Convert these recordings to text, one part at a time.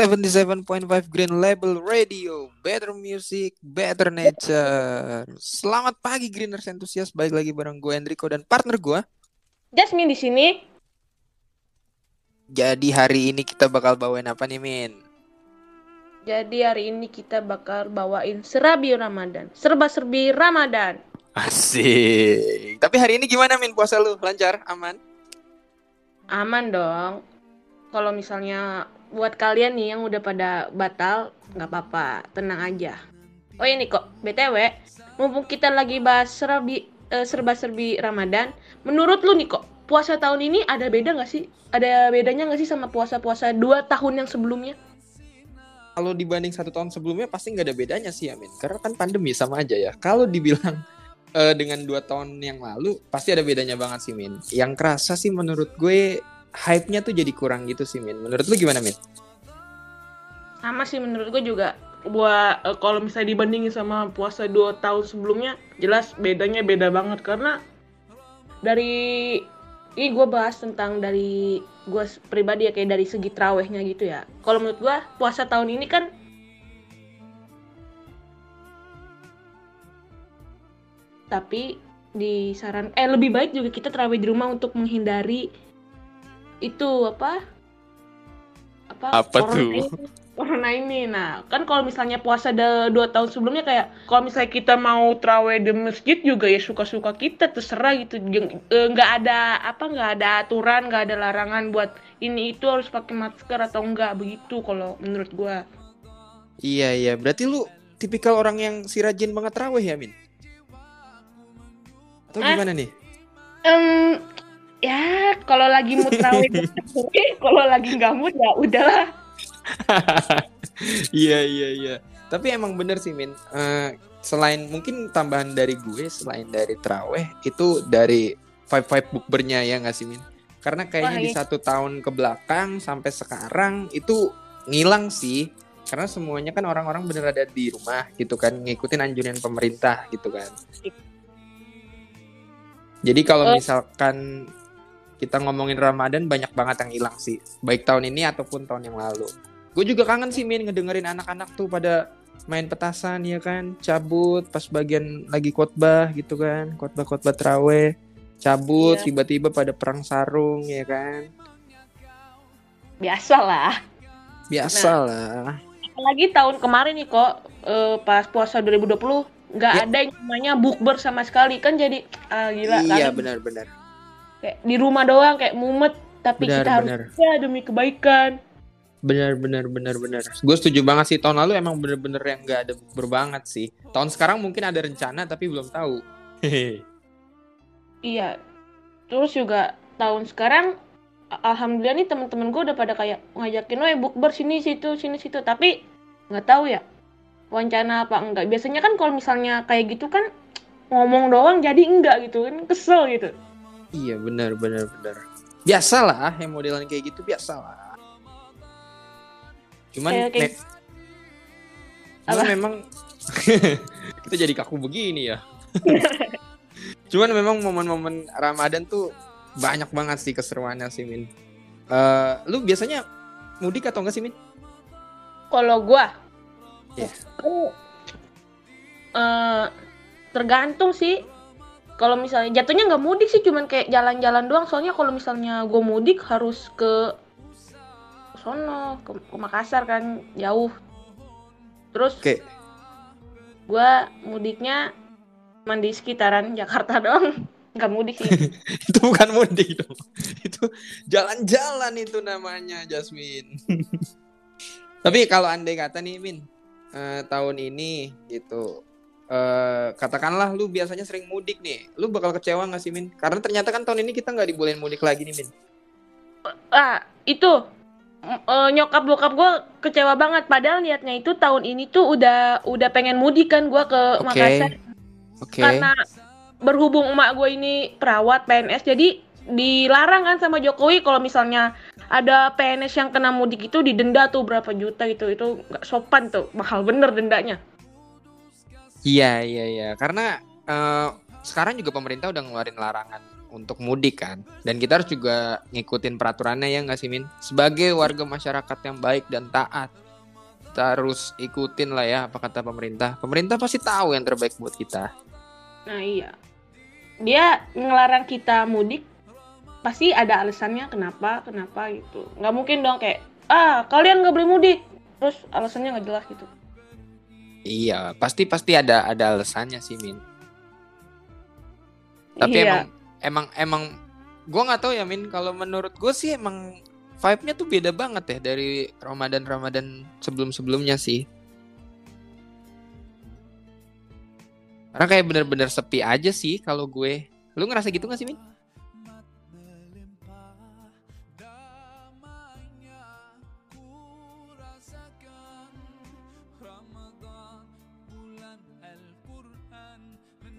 77.5 Green Label Radio, better music, better nature. Selamat pagi Greeners Enthusiast, balik lagi bareng gue Enrico dan partner gue. Jasmine di sini. Jadi hari ini kita bakal bawain apa nih Min? Jadi hari ini kita bakal bawain serabi Ramadan, serba-serbi Ramadan. Asik. Tapi hari ini gimana Min puasa lu? Lancar? Aman? Aman dong. Kalau misalnya buat kalian nih yang udah pada batal, nggak apa-apa, tenang aja. Oh ini kok, btw, mumpung kita lagi bahas eh, serba-serbi Ramadan, menurut lu nih kok, puasa tahun ini ada beda nggak sih? Ada bedanya nggak sih sama puasa-puasa dua tahun yang sebelumnya? Kalau dibanding satu tahun sebelumnya pasti nggak ada bedanya sih Amin. Karena kan pandemi sama aja ya. Kalau dibilang uh, dengan dua tahun yang lalu pasti ada bedanya banget sih Min. Yang kerasa sih menurut gue hype-nya tuh jadi kurang gitu sih Min. Menurut lu gimana Min? Sama sih menurut gue juga buat uh, kalau misalnya dibandingin sama puasa dua tahun sebelumnya jelas bedanya beda banget karena dari ini gue bahas tentang dari gue pribadi ya kayak dari segi trawehnya gitu ya kalau menurut gue puasa tahun ini kan tapi disaran eh lebih baik juga kita terawih di rumah untuk menghindari itu apa? Apa, apa tuh? ini, corona ini. Nah kan kalau misalnya puasa de, dua tahun sebelumnya kayak kalau misalnya kita mau terawih di masjid juga ya suka-suka kita terserah gitu. Eh, nggak ada apa nggak ada aturan nggak ada larangan buat ini itu harus pakai masker atau enggak begitu kalau menurut gua. Iya iya. Berarti lu tipikal orang yang si rajin banget terawih ya min? Atau eh, gimana nih? Um, ya kalau lagi mood terawih kalau lagi nggak mood ya udahlah. Iya iya iya. Tapi emang bener sih min. Uh, selain mungkin tambahan dari gue selain dari terawih itu dari five five bookbernya ya nggak sih min? Karena kayaknya Wah, iya. di satu tahun ke belakang sampai sekarang itu ngilang sih. Karena semuanya kan orang-orang bener ada di rumah gitu kan ngikutin anjuran pemerintah gitu kan. Jadi kalau uh. misalkan kita ngomongin Ramadan banyak banget yang hilang sih. Baik tahun ini ataupun tahun yang lalu. Gue juga kangen sih min ngedengerin anak-anak tuh pada main petasan ya kan? Cabut pas bagian lagi khotbah gitu kan. Khotbah khotbah teraweh cabut iya. tiba-tiba pada perang sarung ya kan? Biasa lah. Biasa nah, apalagi tahun kemarin nih kok uh, pas puasa 2020 nggak ya. ada yang namanya bukber sama sekali. Kan jadi uh, gila iya benar-benar kayak di rumah doang kayak mumet. Tapi benar, kita benar. harus ya demi kebaikan. Benar benar benar benar. Gue setuju banget sih. Tahun lalu emang bener-bener yang gak ada berbanget sih. Tahun sekarang mungkin ada rencana tapi belum tahu. Iya. Terus juga tahun sekarang alhamdulillah nih teman-teman gue udah pada kayak ngajakin weh bukber sini situ sini situ. Tapi nggak tahu ya wancana apa enggak biasanya kan kalau misalnya kayak gitu kan ngomong doang jadi enggak gitu kan kesel gitu Iya benar benar benar. Biasalah yang modelan kayak gitu biasalah. Cuman kayak, kayak... Cuman memang kita jadi kaku begini ya. Cuman memang momen-momen Ramadan tuh banyak banget sih keseruannya sih Min. Uh, lu biasanya mudik atau enggak sih Min? Kalau gua, yeah. uh, tergantung sih kalau misalnya jatuhnya nggak mudik sih cuman kayak jalan-jalan doang. Soalnya kalau misalnya gue mudik harus ke sono ke, ke Makassar kan jauh. Terus okay. gue mudiknya mandi sekitaran Jakarta doang. Nggak mudik sih. Itu bukan mudik dong. Itu jalan-jalan itu namanya Jasmine. Tapi kalau andai kata nih Min uh, tahun ini gitu Uh, katakanlah lu biasanya sering mudik nih, lu bakal kecewa gak sih Min? Karena ternyata kan tahun ini kita nggak dibolehin mudik lagi nih Min. Ah itu uh, nyokap bokap gue kecewa banget. Padahal niatnya itu tahun ini tuh udah udah pengen mudik kan gue ke okay. Makassar. Okay. Karena berhubung emak gue ini perawat PNS, jadi dilarang kan sama Jokowi kalau misalnya ada PNS yang kena mudik itu didenda tuh berapa juta itu itu nggak sopan tuh mahal bener dendanya Iya iya iya karena uh, sekarang juga pemerintah udah ngeluarin larangan untuk mudik kan. Dan kita harus juga ngikutin peraturannya ya nggak sih Min? Sebagai warga masyarakat yang baik dan taat, kita harus ikutin lah ya apa kata pemerintah. Pemerintah pasti tahu yang terbaik buat kita. Nah iya. Dia ngelarang kita mudik pasti ada alasannya kenapa kenapa gitu nggak mungkin dong kayak ah kalian nggak boleh mudik terus alasannya nggak jelas gitu iya pasti pasti ada ada alasannya sih min. Tapi iya. emang emang emang gue nggak tahu ya min. Kalau menurut gue sih emang vibe-nya tuh beda banget ya dari Ramadan Ramadan sebelum sebelumnya sih. Karena kayak bener-bener sepi aja sih kalau gue. Lu ngerasa gitu gak sih min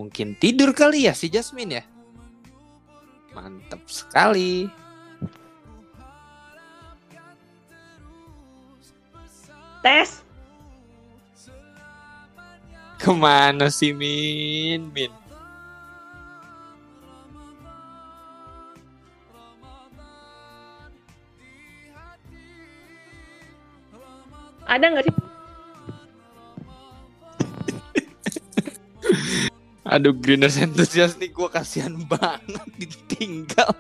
Mungkin tidur kali ya si Jasmine ya. Mantap sekali. Tes. Ke mana sih Min? Min. Ada nggak sih? Aduh Greeners Enthusiast nih gue kasihan banget ditinggal.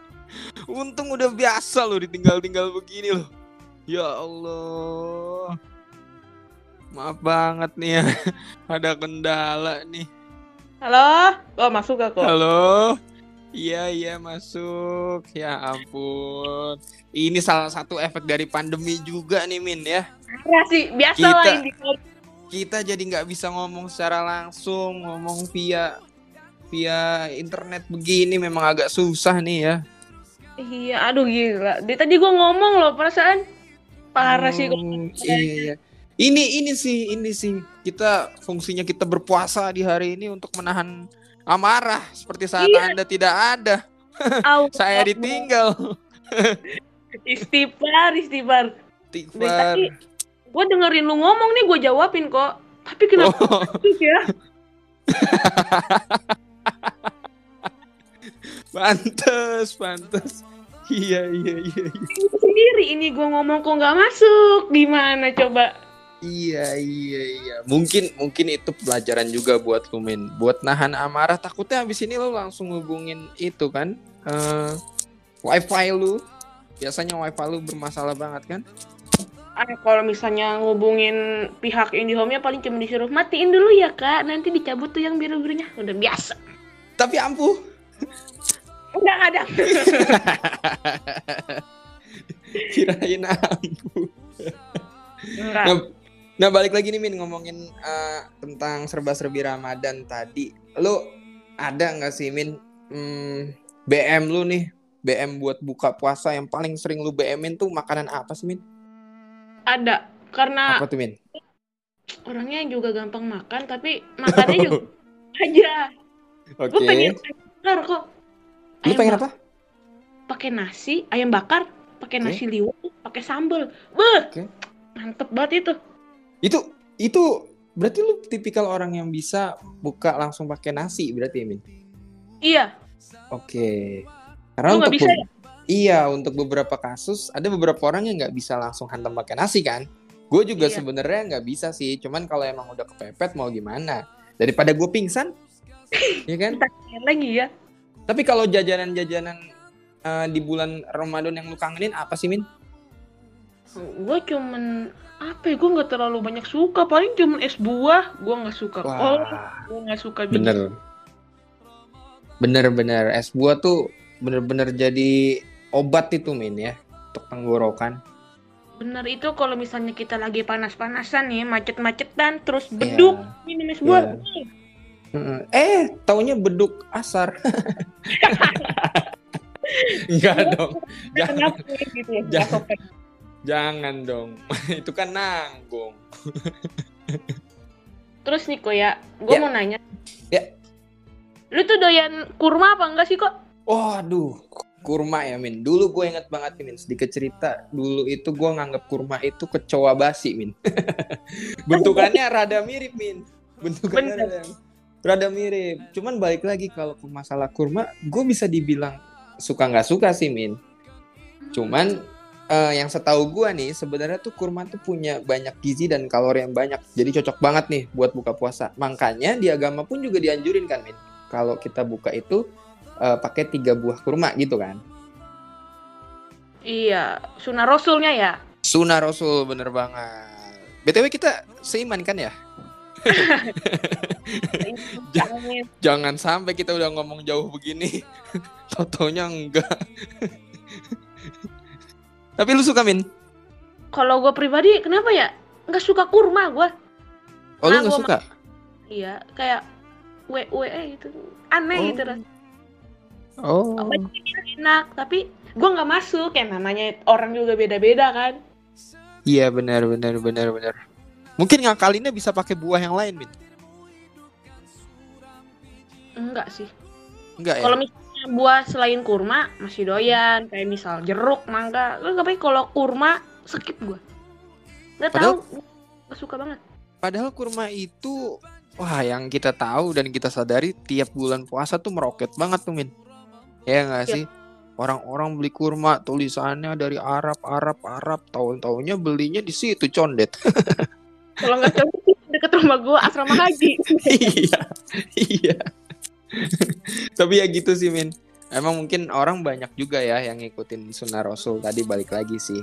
Untung udah biasa loh ditinggal-tinggal begini loh. Ya Allah. Maaf banget nih ya. Ada kendala nih. Halo? Oh masuk gak kok? Halo? Iya iya masuk. Ya ampun. Ini salah satu efek dari pandemi juga nih Min ya. Ya sih, biasa Kita- lah ini. Kita jadi nggak bisa ngomong secara langsung ngomong via via internet begini memang agak susah nih ya. Iya, aduh gila. Dari tadi gua ngomong loh, perasaan. Parah sih. Hmm, iya iya. Ini ini sih ini sih. Kita fungsinya kita berpuasa di hari ini untuk menahan amarah. Seperti saat Iya. anda tidak ada. Saya ditinggal. Istighfar, istighfar. Gue dengerin lu ngomong nih, gue jawabin kok. Tapi kenapa Oh, ya? pantes pantes iya iya iya iya. Sendiri ini gue ngomong kok nggak masuk. Gimana coba? Iya iya iya. Mungkin mungkin itu pelajaran juga buat lu Min. Buat nahan amarah takutnya habis ini lu langsung hubungin itu kan eh wifi lu. Biasanya wifi lu bermasalah banget kan? Ah, kalau misalnya ngubungin pihak IndiHome-nya paling cuma disuruh matiin dulu ya kak, nanti dicabut tuh yang biru-birunya. Udah biasa. Tapi ampuh. Udah nggak ada. Kirain ampuh. Enggak. Nah, nah balik lagi nih Min ngomongin eh, tentang serba-serbi Ramadan tadi. Lu ada nggak sih Min hmm, BM lu nih? BM buat buka puasa yang paling sering lu BM-in tuh makanan apa sih Min? Ada. Karena Apa tuh Min? orangnya juga gampang makan, tapi makannya juga aja. Oke. Gue pengen ayam bakar kok. Lu pengen apa? Pakai nasi, ayam bakar, pakai Oke. nasi liwet, pakai sambel. Beuh, Oke. mantep banget itu. Itu itu berarti lu tipikal orang yang bisa buka langsung pakai nasi berarti ya, Min? Iya, Oke. Karena Lu untuk bisa be- Iya, untuk beberapa kasus ada beberapa orang yang nggak bisa langsung hantam pakai nasi kan. Gue juga Iya. sebenarnya nggak bisa sih, cuman kalau emang udah kepepet mau gimana? Daripada gue pingsan, ya kan? Lagi ya. Tapi kalau jajanan-jajanan eh, di bulan Ramadan yang lu kangenin apa sih Min? Gue cuman apa ya? Gue nggak terlalu banyak suka. Paling cuman es buah. Gue nggak suka kol. Gue nggak suka bener, bener bener es buah tuh bener-bener jadi obat itu Min ya untuk tenggorokan. Bener itu kalau misalnya kita lagi panas-panasan nih, macet-macetan, terus beduk minum es buah. Iya. Mm-mm. Eh, taunya beduk asar. Enggak dong. Jangan, gitu ya? Jangan. Jangan dong. Itu kan nanggung. Terus nih kok ya, gue Ya. mau nanya. Ya. Lu tuh doyan kurma apa enggak sih kok? Waduh, kurma ya Min. Dulu gue inget banget Min. Sedikit cerita. Dulu itu gue nganggap kurma itu kecoa basi Min. Bentukannya rada mirip Min. Bentukannya Bener. rada. rada mirip. Cuman balik lagi kalau ke masalah kurma, gue bisa dibilang suka nggak suka sih Min. Cuman uh, yang setahu gue nih sebenarnya tuh kurma tuh punya banyak gizi dan kalori yang banyak. Jadi cocok banget nih buat buka puasa. Makanya di agama pun juga dianjurin kan Min. Kalau kita buka itu uh, pakai tiga buah kurma gitu kan. Iya, sunnah rasulnya ya. Sunnah rasul bener banget. BTW kita seiman kan ya? jangan, jangan sampai kita udah ngomong jauh begini, totonya enggak. Tapi lu suka min? Kalau gue pribadi, kenapa ya? Nggak suka kurma gue. Oh nah, lu nggak suka? Iya, kayak we we itu aneh oh. gitu rasanya. Oh. enak, tapi gue nggak masuk. Kayak namanya orang juga beda-beda kan. Iya benar benar benar benar. Mungkin ngakalinnya bisa pakai buah yang lain, Min. Enggak sih. Enggak ya. Kalau misalnya buah selain kurma masih doyan, kayak misal jeruk, mangga. Lu ngapain kalau kurma skip gua. Enggak tahu. Gak suka banget. Padahal kurma itu wah yang kita tahu dan kita sadari tiap bulan puasa tuh meroket banget tuh, Min. Ya enggak ya. sih? Orang-orang beli kurma tulisannya dari Arab, Arab, Arab. Tahun-tahunnya belinya di situ condet. Kalau nggak cocok deket rumah gue asrama haji. iya, iya. Tapi ya gitu sih Min. Emang mungkin orang banyak juga ya yang ngikutin sunnah Rasul tadi balik lagi sih.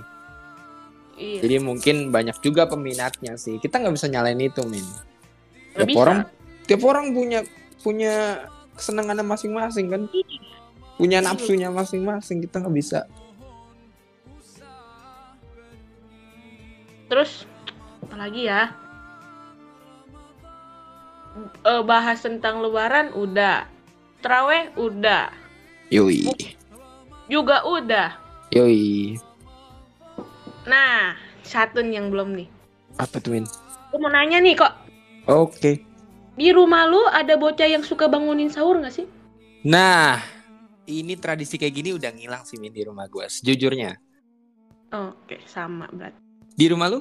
Iya. Jadi mungkin banyak juga peminatnya sih. Kita nggak bisa nyalain itu Min. Tiap bisa. orang, tiap orang punya punya kesenangannya masing-masing kan. Iya. Punya nafsunya masing-masing. Kita nggak bisa. Terus apalagi ya uh, bahas tentang lebaran udah traweh udah yoi juga udah yoi nah satu yang belum nih apa tuh Min? Aku mau nanya nih kok oke okay. di rumah lu ada bocah yang suka bangunin sahur gak sih nah ini tradisi kayak gini udah ngilang sih Min di rumah gue sejujurnya. Oke sama berarti di rumah lu?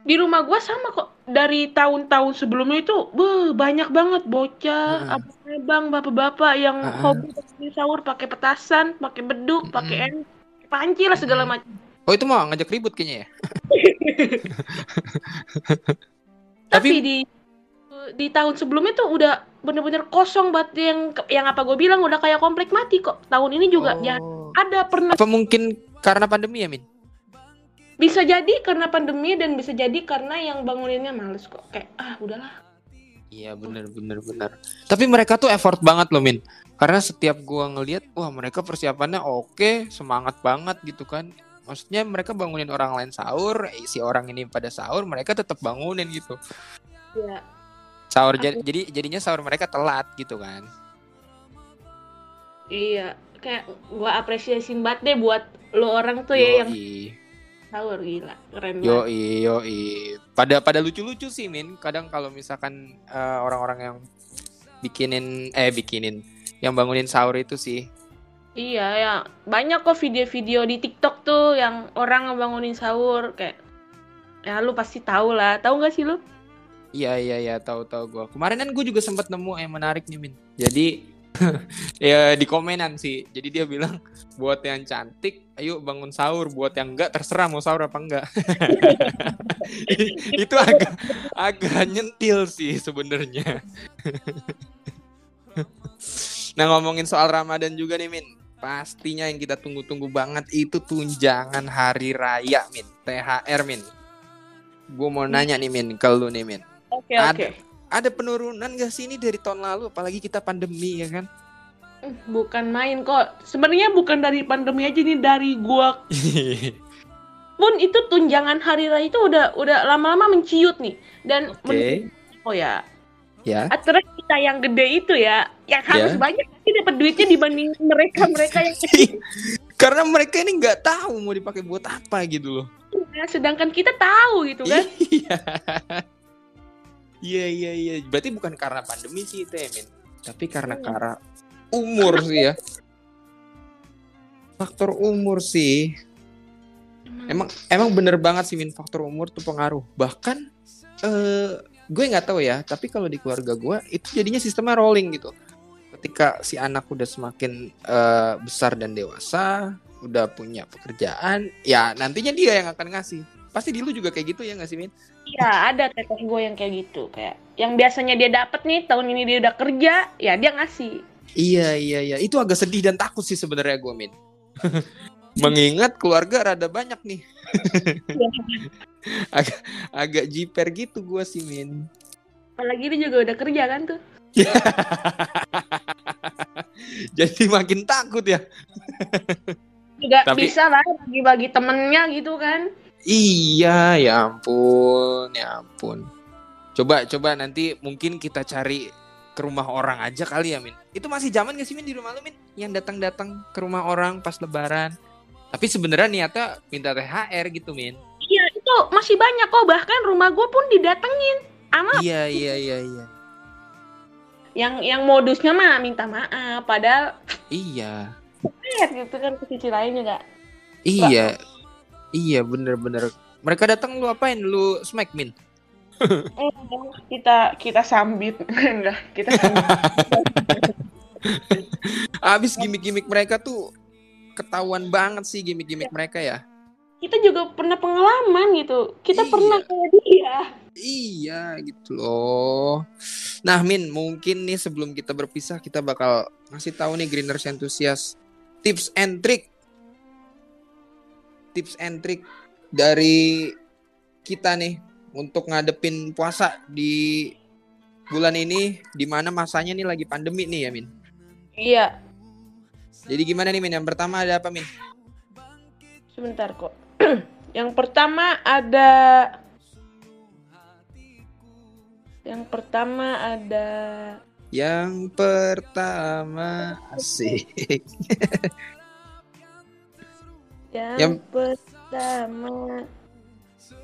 Di rumah gue sama kok. Dari tahun-tahun sebelumnya itu beuh, banyak banget. Bocah uh. abang bapak-bapak yang uh. hobi sahur pakai petasan pakai beduk uh. pakai panci lah segala macam. Oh itu mau ngajak ribut kayaknya ya? Tapi di di tahun sebelumnya tuh udah bener-bener kosong banget. Yang yang apa gue bilang udah kayak komplek mati kok. Tahun ini juga ya oh. ya ada pernah. Apa mungkin karena pandemi ya min? Bisa jadi karena pandemi dan bisa jadi karena yang banguninnya males kok. Kayak ah udahlah. Iya bener bener bener. Tapi mereka tuh effort banget loh min. Karena setiap gua ngelihat wah mereka persiapannya oke semangat banget gitu kan. Maksudnya mereka bangunin orang lain sahur eh, si orang ini pada sahur mereka tetap bangunin gitu. Iya. Sahur Aku... jadi jadinya sahur mereka telat gitu kan. Iya kayak gua apresiasi banget deh buat lo orang tuh Yoi. ya yang sahur gila keren yo yo pada pada lucu-lucu sih min. Kadang kalau misalkan uh, orang-orang yang bikinin eh bikinin yang bangunin sahur itu sih. Iya ya. Banyak kok video-video di TikTok tuh yang orang ngebangunin sahur kayak ya lu pasti tahu lah. Tahu nggak sih lu iya iya iya tahu tahu gue kemarin kan gue juga sempat nemu yang menarik nih min. Jadi ya di komenan sih. Jadi dia bilang buat yang cantik ayo bangun sahur. Buat yang enggak terserah mau sahur apa enggak. Itu agak agak nyentil sih sebenarnya. Nah ngomongin soal Ramadan juga nih Min. Pastinya yang kita tunggu-tunggu banget itu tunjangan hari raya Min. THR Min. Gue mau nanya nih Min ke lu nih Min oke okay, oke. okay. ada penurunan gak sih ini dari tahun lalu? Apalagi kita pandemi ya kan? Bukan main kok. Sebenarnya bukan dari pandemi aja nih dari gua. Pun itu tunjangan hari raya itu udah udah lama-lama menciut nih. Dan okay. oh ya. Ya. Aturan kita yang gede itu ya yang harus yeah. banyak sih dapat duitnya dibanding mereka mereka yang kecil. Karena mereka ini nggak tahu mau dipakai buat apa gitu loh. Nah, sedangkan kita tahu gitu kan iya iya iya. Berarti bukan karena pandemi sih itu ya min. Tapi karena hmm. karena umur sih ya. Faktor umur sih. Emang. Emang bener banget sih min. Faktor umur tuh pengaruh. Bahkan eh, gue nggak tahu ya tapi kalau di keluarga gue itu jadinya sistemnya rolling gitu. Ketika si anak udah semakin uh, besar dan dewasa udah punya pekerjaan ya nantinya dia yang akan ngasih pasti di lu juga kayak gitu ya nggak sih Min? Iya ada teteh gue yang kayak gitu kayak yang biasanya dia dapat nih tahun ini dia udah kerja ya dia ngasih. Iya iya iya. Itu agak sedih dan takut sih sebenarnya gue Min. Mengingat keluarga rada banyak nih. Agak agak jiper gitu gue sih min. Apalagi dia juga udah kerja kan tuh. Jadi makin takut ya. Juga Tapi... bisa lah bagi-bagi temennya gitu kan iya ya ampun ya ampun coba coba nanti mungkin kita cari ke rumah orang aja kali ya Min itu masih zaman gak sih Min di rumah lu Min yang datang-datang ke rumah orang pas lebaran tapi sebenarnya niatnya minta THR gitu, Min. Iya, itu masih banyak kok. Bahkan rumah gue pun didatengin. Ama. Iya, iya, iya, iya. Yang yang modusnya mah minta maaf, padahal Iya. Lihat gitu kan ke sisi lain juga. Iya. Bah. Iya, bener-bener. Mereka datang lu apain? Lu smack, Min? Eh, kita kita sambit enggak kita sambit. Abis gimmick-gimmick mereka tuh ketahuan banget sih gimmick-gimmick mereka ya. Kita juga pernah pengalaman gitu. Kita iya. pernah kayak dia. Iya gitu loh. Nah Min, mungkin nih sebelum kita berpisah kita bakal ngasih tahu nih Greeners Enthusiast tips and trick. Tips and trick dari kita nih untuk ngadepin puasa di bulan ini di mana masanya nih lagi pandemi nih ya Min. Iya, jadi gimana nih Min? Yang pertama ada apa Min? Sebentar kok. yang pertama ada Yang pertama ada Yang pertama asik. yang, yang pertama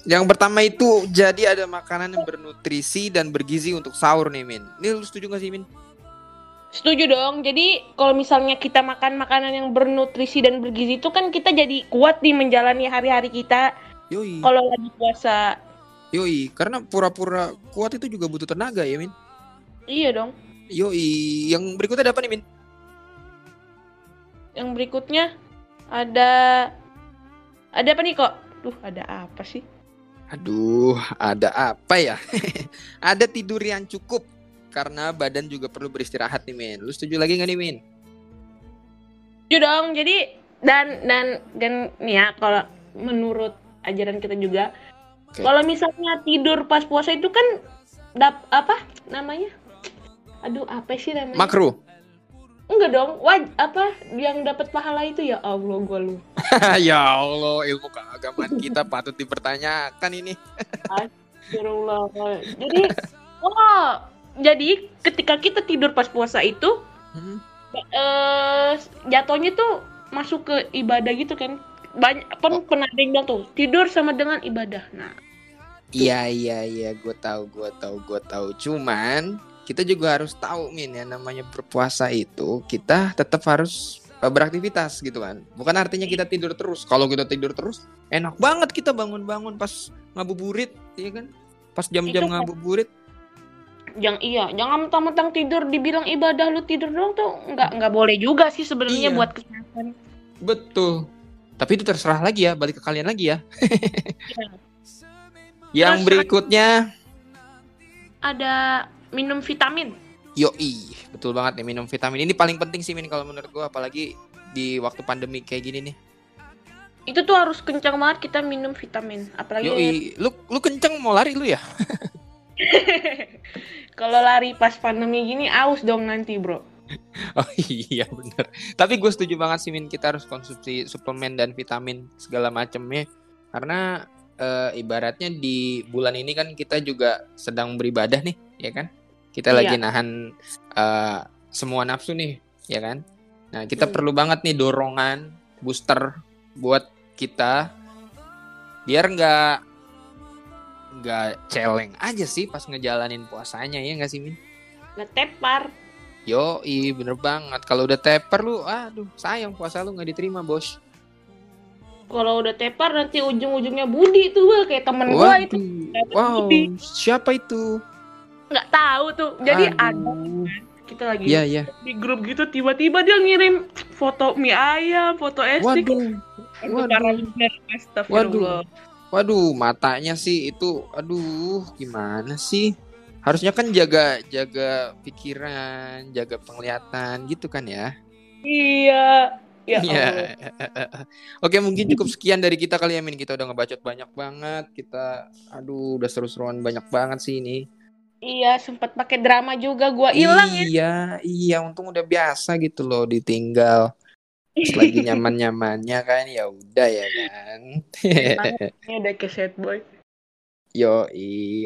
yang pertama itu jadi ada makanan yang bernutrisi dan bergizi untuk sahur nih Min. Ini lu setuju gak sih Min? Setuju dong. Jadi kalau misalnya kita makan makanan yang bernutrisi dan bergizi itu kan kita jadi kuat di menjalani hari-hari kita. Yoi. Kalau lagi puasa. Yoi, karena pura-pura kuat itu juga butuh tenaga ya, Min. Iya dong. Yoi, yang berikutnya ada apa nih, Min? Yang berikutnya ada ada apa nih kok? Duh, ada apa sih? Aduh, ada apa ya? ada tidur yang cukup karena badan juga perlu beristirahat nih Min. Lu setuju lagi gak nih Min? Setuju dong. Jadi dan dan dan nih ya kalau menurut ajaran kita juga okay. kalau misalnya tidur pas puasa itu kan dap apa namanya? Aduh apa sih namanya? Makruh. Enggak dong, waj apa yang dapat pahala itu ya Allah gue lu. ya Allah, ilmu keagamaan kita patut dipertanyakan ini. Astagfirullah. Jadi, oh jadi ketika kita tidur pas puasa itu hmm. uh, jatuhnya tuh masuk ke ibadah gitu kan banyak pen, oh. pernah bilang tuh tidur sama dengan ibadah nah iya iya iya gue tahu gue tahu gue tahu cuman kita juga harus tahu min ya namanya berpuasa itu kita tetap harus beraktivitas gitu kan. Bukan artinya kita tidur terus. Kalau kita tidur terus enak banget kita bangun-bangun pas ngabuburit iya kan? Pas jam-jam kan ngabuburit. Yang iya jangan mentang-mentang tidur dibilang ibadah lu tidur dong tuh nggak nggak boleh juga sih sebenarnya iya. buat kesehatan. Betul. Tapi itu terserah lagi ya balik ke kalian lagi ya. Iya. yang Terus berikutnya. ada minum vitamin. Yoi betul banget nih minum vitamin. Ini paling penting sih min kalau menurut gua apalagi di waktu pandemi kayak gini nih. Itu tuh harus kencang banget kita minum vitamin apalagi yoi lu lu kencang mau lari lu ya? Kalau lari pas pandemi gini aus dong nanti, Bro. Oh iya bener. Tapi gue setuju banget sih Min kita harus konsumsi suplemen dan vitamin segala macamnya karena e, ibaratnya di bulan ini kan kita juga sedang beribadah nih, ya kan? Kita iya. lagi nahan e, semua nafsu nih, ya kan? Nah kita hmm. perlu banget nih dorongan booster buat kita biar nggak nggak celeng aja sih pas ngejalanin puasanya ya nggak sih Min? Ngetepar. Yo, i bener banget. Kalau udah tepar lu, aduh sayang puasa lu nggak diterima bos. Kalau udah tepar nanti ujung-ujungnya Budi tuh kayak temen gua itu. Wow, Budi. siapa itu? Nggak tahu tuh jadi Aduh. ada kita lagi Iya, iya. di grup gitu tiba-tiba dia ngirim foto mie ayam foto es. Waduh. Waduh. astagfirullah. Waduh, matanya sih itu aduh, gimana sih? Harusnya kan jaga jaga pikiran, jaga penglihatan gitu kan ya. iya ya Iya. Allah. Oke, mungkin cukup sekian dari kita kali ya, Min. Kita udah ngebacot banyak banget. Kita aduh, udah seru-seruan banyak banget sih ini. Iya sempat pakai drama juga gua hilang ya Iya, iya, untung udah biasa gitu loh ditinggal. Pas lagi nyaman-nyamannya kan ya udah ya kan. ini udah ke sad boy Yo,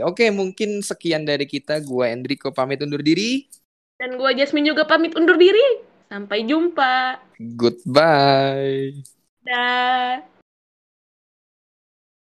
oke mungkin sekian dari kita. Gua Enrico pamit undur diri. dan gua Jasmine juga pamit undur diri sampai jumpa Goodbye. dah